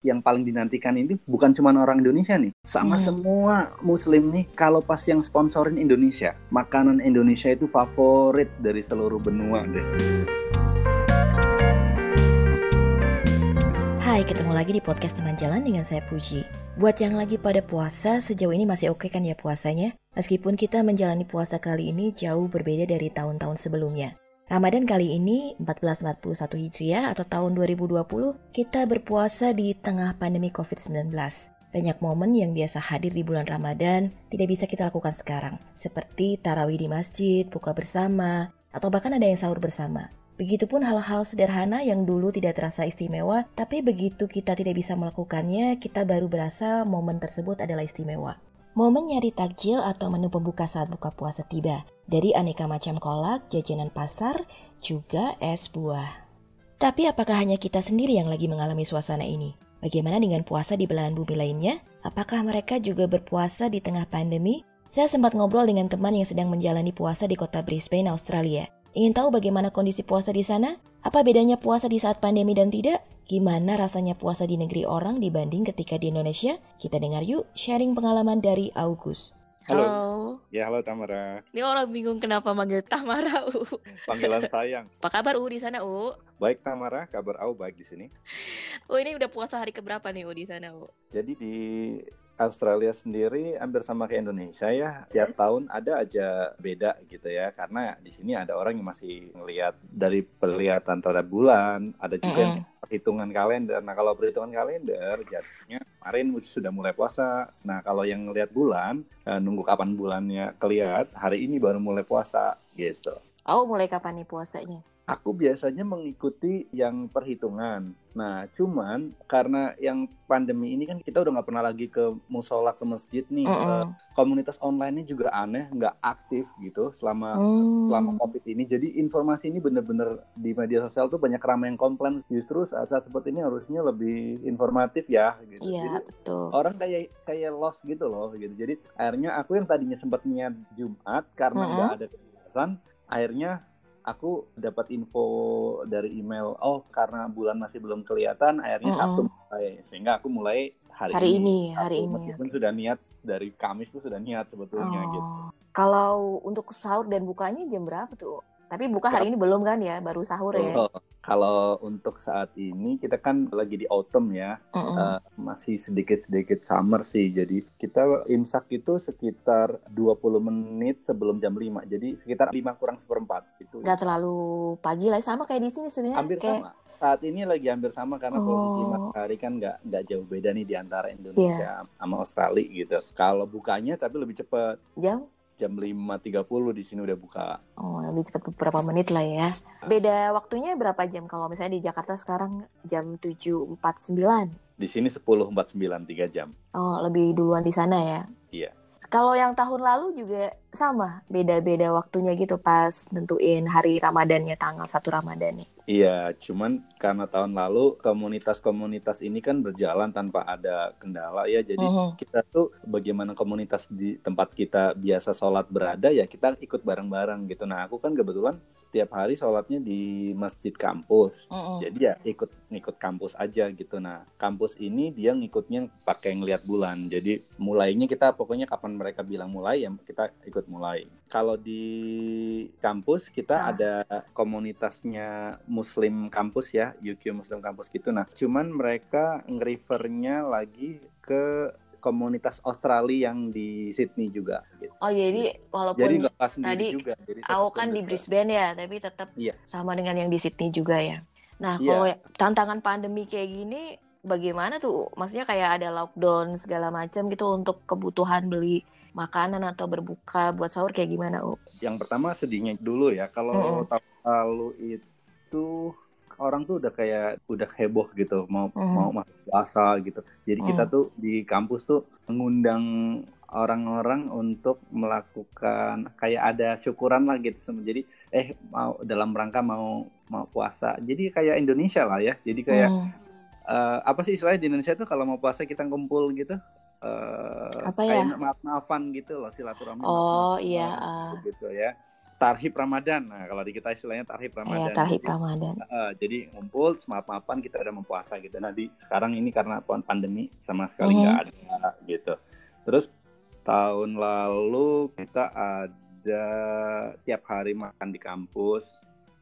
yang paling dinantikan ini bukan cuma orang Indonesia nih, sama Hmm. semua Muslim nih. Kalau pas yang sponsorin Indonesia, makanan Indonesia itu favorit dari seluruh benua deh. Hai, ketemu lagi di podcast teman jalan dengan saya Puji. Buat yang lagi pada puasa, sejauh ini masih oke kan ya puasanya? Meskipun kita menjalani puasa kali ini jauh berbeda dari tahun-tahun sebelumnya. Ramadan kali ini 1441 Hijriah atau tahun 2020, kita berpuasa di tengah pandemi COVID-19. Banyak momen yang biasa hadir di bulan Ramadan tidak bisa kita lakukan sekarang, seperti tarawih di masjid, buka bersama, atau bahkan ada yang sahur bersama. Begitupun hal-hal sederhana yang dulu tidak terasa istimewa, tapi begitu kita tidak bisa melakukannya, kita baru berasa momen tersebut adalah istimewa. Momen nyari takjil atau menu pembuka saat buka puasa tiba. Dari aneka macam kolak, jajanan pasar, juga es buah. Tapi apakah hanya kita sendiri yang lagi mengalami suasana ini? Bagaimana dengan puasa di belahan bumi lainnya? Apakah mereka juga berpuasa di tengah pandemi? Saya sempat ngobrol dengan teman yang sedang menjalani puasa di kota Brisbane, Australia. Ingin tahu bagaimana kondisi puasa di sana? Apa bedanya puasa di saat pandemi dan tidak? Gimana rasanya puasa di negeri orang dibanding ketika di Indonesia? Kita dengar yuk sharing pengalaman dari August. Halo. Ya halo Tamara, Ini orang bingung kenapa manggil Tamara, U. panggilan sayang. Apa kabar U di sana, U? Baik Tamara, kabar au baik di sini. U ini udah puasa hari keberapa nih U di sana, U? Jadi di Australia sendiri hampir sama kayak Indonesia ya. Tiap tahun ada aja beda gitu ya. Karena di sini ada orang yang masih ngelihat dari perlihatan terhadap bulan, ada juga yang perhitungan kalender. Nah, kalau perhitungan kalender jatuhnya kemarin sudah mulai puasa. Nah, kalau yang ngelihat bulan, eh, nunggu kapan bulannya kelihat, hari ini baru mulai puasa gitu. Oh, mulai kapan nih puasanya? Aku biasanya mengikuti yang perhitungan. Nah, cuman karena yang pandemi ini kan kita udah nggak pernah lagi ke musola ke masjid nih. Eh, Mm-mm. komunitas online-nya juga aneh, nggak aktif gitu selama Hmm. selama covid ini. Jadi informasi ini bener-bener di media sosial tuh banyak ramai yang komplain. Justru saat-saat seperti ini harusnya lebih informatif ya. Gitu. Iya, Jadi betul. orang kayak kayak lost gitu loh. Gitu. Jadi akhirnya aku yang tadinya sempat niat Jumat karena nggak ada kebiasaan, akhirnya aku dapat info dari email. Oh karena bulan masih belum kelihatan, akhirnya Mm-mm. Sabtu mulai. Sehingga aku mulai hari, Hari ini, hari Sabtu. ini, Meskipun sudah niat dari Kamis tuh sudah niat sebetulnya Oh. gitu. Kalau untuk sahur dan bukanya jam berapa tuh? Tapi buka hari ini belum kan ya, baru sahur ya. Betul. Kalau untuk saat ini kita kan lagi di autumn ya, Mm-mm. eh, masih sedikit-sedikit summer sih. Jadi kita imsak itu sekitar 20 menit sebelum jam 5. Jadi sekitar 5 kurang seperempat itu. Nggak terlalu pagi lah, sama kayak di sini sebenarnya. Hampir kayak, sama. Saat ini lagi hampir sama karena posisi Oh. Iya. matahari kan nggak nggak jauh beda nih di antara Indonesia sama Australia gitu. Kalau bukanya tapi lebih cepat. jam Jam 5.30 di sini udah buka. Oh, lebih cepat beberapa menit lah ya. Beda waktunya berapa jam? Kalau misalnya di Jakarta sekarang jam 7.49. Di sini 10.49 3 jam. Oh, lebih duluan di sana ya. Iya. Kalau yang tahun lalu juga sama, beda-beda waktunya gitu pas nentuin hari Ramadannya, tanggal 1 Ramadannya. Iya, cuman karena tahun lalu komunitas-komunitas ini kan berjalan tanpa ada kendala ya. Jadi Mhm. kita tuh bagaimana komunitas di tempat kita biasa sholat berada ya kita ikut bareng-bareng gitu. Nah aku kan kebetulan tiap hari sholatnya di masjid kampus. Mm-mm. Jadi ya ikut ngikut kampus aja gitu. Nah kampus ini dia ngikutnya pakai ngeliat bulan. Jadi mulainya kita pokoknya kapan mereka bilang mulai ya kita ikut mulai. Kalau di kampus kita Ah. ada komunitasnya Muslim kampus ya, UQ Muslim kampus gitu. Nah cuman mereka nge-refernya lagi ke komunitas Australia yang di Sydney juga. Gitu. Oh jadi walaupun Jadi nggak tadi juga. Jadi aku kan di. Brisbane ya, tapi tetap Iya. sama dengan yang di Sydney juga ya. Nah, Iya. kalau tantangan pandemi kayak gini, bagaimana tuh? Maksudnya kayak ada lockdown segala macam gitu untuk kebutuhan beli makanan atau berbuka buat sahur kayak gimana, U? yang pertama sedihnya dulu ya kalau Mm-mm. tahun lalu itu orang tuh udah kayak udah heboh gitu mau Mm. mau masuk puasa gitu jadi kita Mm. tuh di kampus tuh mengundang orang-orang untuk melakukan kayak ada syukuran lah gitu jadi eh mau dalam rangka mau mau puasa jadi kayak Indonesia lah ya jadi kayak Hmm. eh, apa sih istilahnya di Indonesia tuh kalau mau puasa kita ngumpul gitu eh Apa ya? kayak maaf-maafan gitu loh silaturahmi Oh, maaf-maafan iya, ah. gitu ya tarhib Ramadan. Nah, kalau di kita istilahnya tarhib Ramadan. Iya, tarhib Ramadan. Uh, jadi ngumpul semapan kita udah mempuasa gitu. Nah, di sekarang ini karena pandemi sama sekali nggak mm -hmm. ada gitu. Terus tahun lalu kita ada tiap hari makan di kampus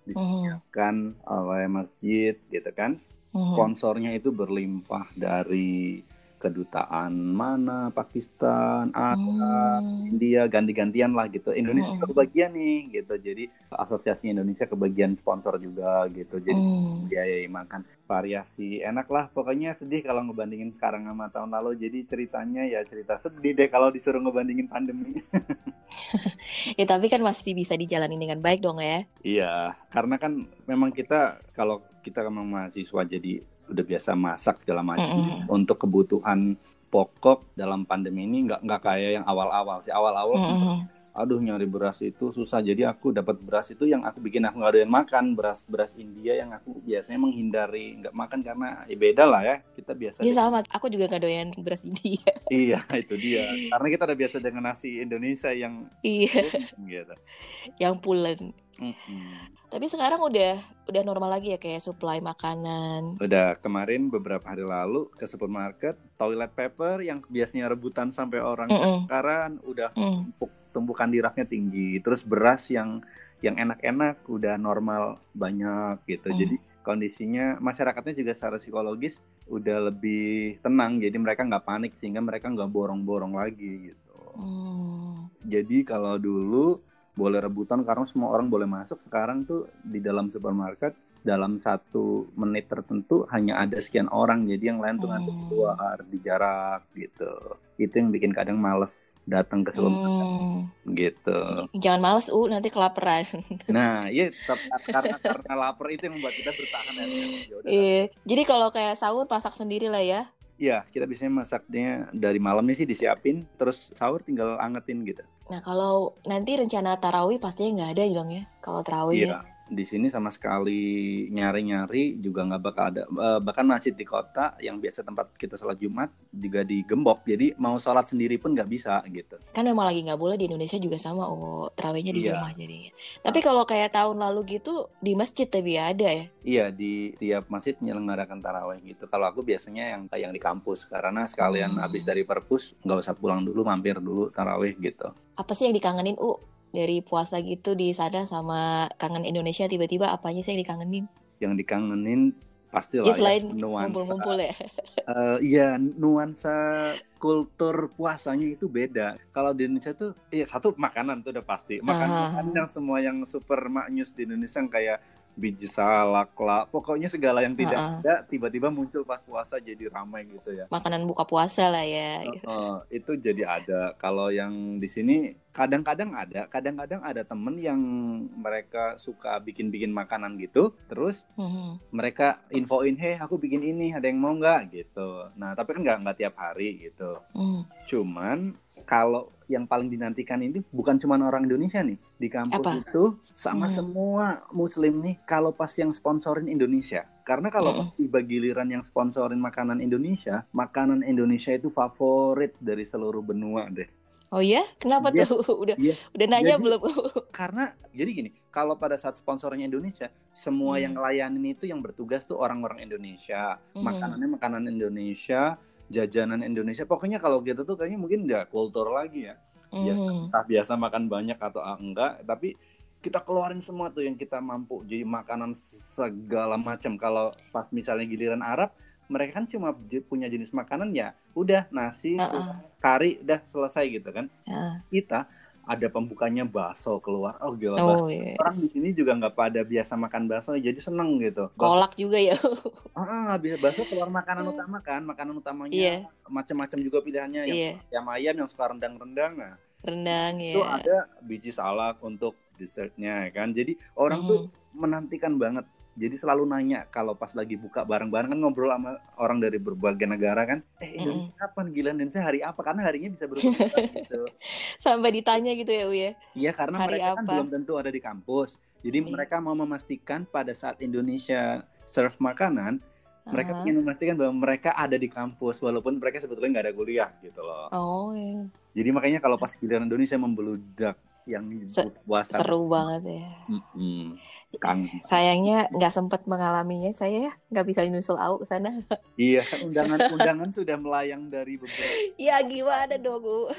disediakan mm -hmm. oleh masjid gitu kan. Mm -hmm. Sponsornya itu berlimpah dari kedutaan mana Pakistan, Arab, hmm. India ganti-gantian lah gitu. Indonesia hmm. kebagian nih gitu. Jadi asosiasi Indonesia kebagian sponsor juga gitu. Jadi hmm. biayai makan variasi enak lah. Pokoknya sedih kalau ngebandingin sekarang sama tahun lalu. Jadi ceritanya ya cerita sedih deh kalau disuruh ngebandingin pandemi. ya tapi kan masih bisa dijalani dengan baik dong ya. Iya, karena kan memang kita kalau kita memang mahasiswa jadi udah biasa masak segala macam mm -hmm. untuk kebutuhan pokok dalam pandemi ini nggak nggak kayak yang awal-awal sih awal-awal mm -hmm. Aduh nyari beras itu susah. Jadi aku dapat beras itu yang aku bikin. Aku nggak doyan makan. Beras beras India yang aku biasanya menghindari. Nggak makan karena ya beda lah ya. Kita biasa iya sama. Aku juga nggak doyan beras India. Iya itu dia. Karena kita udah biasa dengan nasi Indonesia yang iya. Gitu. Yang pulen. Mm -hmm. Tapi sekarang udah udah normal lagi ya kayak supply makanan. Udah kemarin beberapa hari lalu ke supermarket toilet paper yang biasanya rebutan sampai orang mm -mm. sekarang udah mm. tumpuk tumpukan di raknya tinggi. Terus beras yang yang enak-enak udah normal banyak gitu. Mm. Jadi kondisinya masyarakatnya juga secara psikologis udah lebih tenang jadi mereka nggak panik sehingga mereka nggak borong-borong lagi gitu. Mm. Jadi kalau dulu boleh rebutan karena semua orang boleh masuk sekarang tuh di dalam supermarket dalam satu menit tertentu hanya ada sekian orang jadi yang lain tuh ngantuk hmm. keluar di jarak gitu itu yang bikin kadang males datang ke supermarket hmm. gitu. Jangan males u uh, nanti kelaparan. Nah iya karena karena lapar itu yang membuat kita bertahan ya, ya iya. Jadi kalau kayak sahur masak sendiri lah ya. Iya, kita biasanya masaknya dari malamnya sih disiapin, terus sahur tinggal angetin gitu. Nah, kalau nanti rencana tarawih pastinya nggak ada dong ya, kalau tarawih iya. ya di sini sama sekali nyari-nyari juga nggak bakal ada. Uh, bahkan masjid di kota yang biasa tempat kita sholat jumat juga digembok. Jadi mau sholat sendiri pun nggak bisa gitu. Kan memang lagi nggak boleh di Indonesia juga sama oh terawihnya di iya. rumah jadinya. Tapi kalau kayak tahun lalu gitu di masjid tapi ada ya? Iya di tiap masjid menyelenggarakan tarawih gitu. Kalau aku biasanya yang yang di kampus karena sekalian hmm. habis dari perpus nggak usah pulang dulu mampir dulu tarawih gitu. Apa sih yang dikangenin u dari puasa gitu di sana sama kangen Indonesia tiba-tiba apanya sih yang dikangenin? Yang dikangenin pasti lah ya, selain ya, nuansa. Ngumpul-ngumpul ya. Uh, iya, nuansa kultur puasanya itu beda. Kalau di Indonesia tuh, iya satu makanan tuh udah pasti. Makanan uh. yang semua yang super maknyus di Indonesia yang kayak biji salak lah, pokoknya segala yang tidak uh -uh. ada tiba-tiba muncul pas puasa jadi ramai gitu ya. Makanan buka puasa lah ya. Uh, uh, itu jadi ada. Kalau yang di sini kadang-kadang ada, kadang-kadang ada temen yang mereka suka bikin-bikin makanan gitu, terus uh mm-hmm. -huh. mereka infoin, heh aku bikin ini, ada yang mau nggak gitu. Nah tapi kan nggak nggak tiap hari gitu. Uh. Cuman kalau yang paling dinantikan ini bukan cuma orang Indonesia nih di kampus Apa? itu sama hmm. semua Muslim nih kalau pas yang sponsorin Indonesia karena kalau hmm. tiba giliran yang sponsorin makanan Indonesia makanan Indonesia itu favorit dari seluruh benua deh Oh ya, kenapa yes, tuh? Udah yes. udah nanya jadi, belum? karena jadi gini, kalau pada saat sponsornya Indonesia, semua hmm. yang layanin itu yang bertugas tuh orang-orang Indonesia, hmm. makanannya makanan Indonesia, jajanan Indonesia. Pokoknya kalau gitu tuh kayaknya mungkin nggak kultur lagi ya. Mm. Ya entah biasa makan banyak atau enggak, tapi kita keluarin semua tuh yang kita mampu. Jadi makanan segala macam. Kalau pas misalnya giliran Arab, mereka kan cuma punya jenis makanan ya udah nasi, uh -uh. kari, udah selesai gitu kan. Uh. Kita ada pembukanya bakso keluar. Oh gila oh, yes. Orang di sini juga nggak pada biasa makan bakso jadi seneng gitu. Kolak juga ya. ah, bisa bakso keluar makanan utama kan, makanan utamanya yeah. macam-macam juga pilihannya yang yeah. ayam ayam yang suka rendang-rendang nah. Rendang ya. Itu ada biji salak untuk dessertnya kan. Jadi orang mm -hmm. tuh menantikan banget jadi selalu nanya kalau pas lagi buka bareng-bareng kan ngobrol sama orang dari berbagai negara kan eh Indonesia mm. kapan gila Indonesia hari apa karena harinya bisa berubah gitu sampai ditanya gitu ya Uya iya karena hari mereka kan apa? kan belum tentu ada di kampus jadi mm. mereka mau memastikan pada saat Indonesia serve makanan mereka ingin memastikan bahwa mereka ada di kampus walaupun mereka sebetulnya nggak ada kuliah gitu loh. Oh iya. Jadi makanya kalau pas giliran Indonesia membeludak yang puasa. Seru banget ya. Mm-mm. Kangen. Sayangnya nggak sempat mengalaminya. Saya ya nggak bisa nyusul au ke sana. Iya, undangan-undangan sudah melayang dari beberapa. ya gimana dong, U?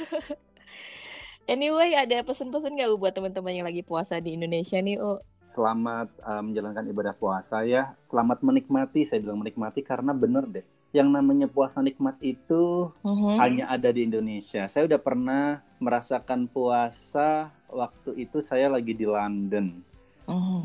Anyway, ada pesan-pesan nggak buat teman-teman yang lagi puasa di Indonesia nih, U? Selamat uh, menjalankan ibadah puasa ya. Selamat menikmati, saya bilang menikmati karena bener deh. Yang namanya puasa nikmat itu Mhm. hanya ada di Indonesia. Saya udah pernah merasakan puasa waktu itu saya lagi di London. Mhm.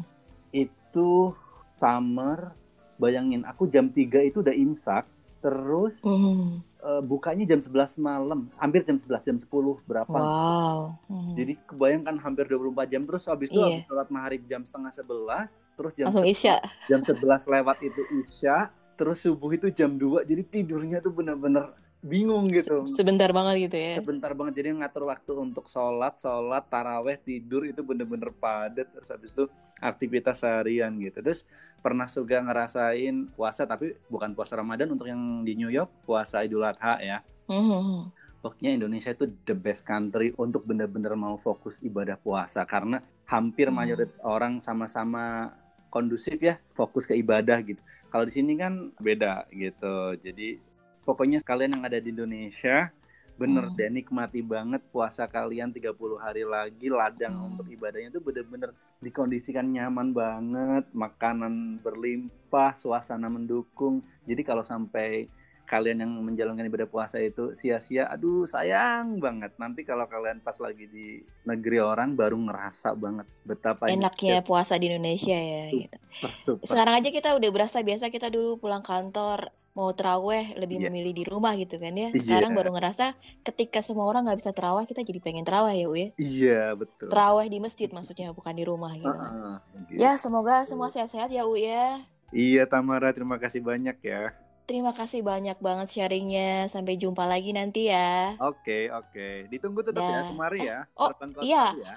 Itu summer, bayangin aku jam 3 itu udah imsak, terus Mhm. eh, bukanya jam 11 malam, hampir jam 11, jam 10 berapa. Wow. Mhm. Jadi kebayangkan hampir 24 jam terus habis itu Iya. habis sholat maghrib jam setengah 11, terus jam Langsung 11 Isya. jam 11 lewat itu Isya, terus subuh itu jam 2, jadi tidurnya tuh bener-bener bingung gitu. Sebentar banget gitu ya. Sebentar banget jadi ngatur waktu untuk sholat, sholat, taraweh, tidur itu bener-bener padat terus habis itu aktivitas seharian gitu. Terus pernah juga ngerasain puasa tapi bukan puasa Ramadan untuk yang di New York puasa Idul Adha ya. Mhm. Pokoknya Indonesia itu the best country untuk bener-bener mau fokus ibadah puasa karena hampir Hmm. mayoritas orang sama-sama kondusif ya fokus ke ibadah gitu. Kalau di sini kan beda gitu. Jadi pokoknya kalian yang ada di Indonesia bener Hmm. deh nikmati banget puasa kalian 30 hari lagi ladang Hmm. untuk ibadahnya itu bener-bener dikondisikan nyaman banget, makanan berlimpah, suasana mendukung. Jadi kalau sampai kalian yang menjalankan ibadah puasa itu sia-sia, aduh sayang banget. Nanti kalau kalian pas lagi di negeri orang baru ngerasa banget betapa Enaknya puasa di Indonesia ya. Super. Gitu. super. Sekarang aja kita udah berasa biasa kita dulu pulang kantor mau teraweh lebih Iya. memilih di rumah gitu kan ya. Iya. Sekarang baru ngerasa ketika semua orang nggak bisa terawih kita jadi pengen terawih ya U ya. Iya betul. Terawih di masjid maksudnya bukan di rumah gitu. Heeh, gitu. Ya semoga semua sehat-sehat ya U ya. Iya Tamara, terima kasih banyak ya. Terima kasih banyak banget sharingnya. Sampai jumpa lagi nanti ya. Oke oke, ditunggu tetap ya Dah. kemari ya. oh, Datang ke iya. Ya.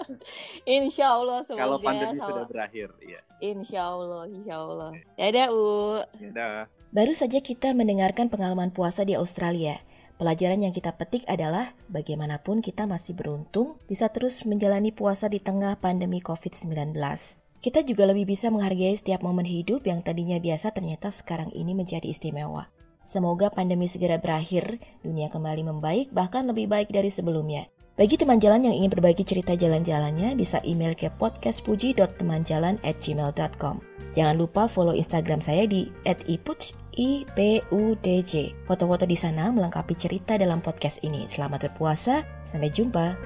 Insya Allah semoga. Kalau pandemi sama- sudah berakhir, iya. Insya Allah, Insya Allah. Dadah U. Ya dah. Baru saja kita mendengarkan pengalaman puasa di Australia. Pelajaran yang kita petik adalah bagaimanapun kita masih beruntung bisa terus menjalani puasa di tengah pandemi COVID-19. Kita juga lebih bisa menghargai setiap momen hidup yang tadinya biasa ternyata sekarang ini menjadi istimewa. Semoga pandemi segera berakhir, dunia kembali membaik bahkan lebih baik dari sebelumnya. Bagi teman jalan yang ingin berbagi cerita jalan-jalannya, bisa email ke podcastpuji.temanjalan@gmail.com. Jangan lupa follow Instagram saya di @ipudj i p u d j. Foto-foto di sana melengkapi cerita dalam podcast ini. Selamat berpuasa, sampai jumpa.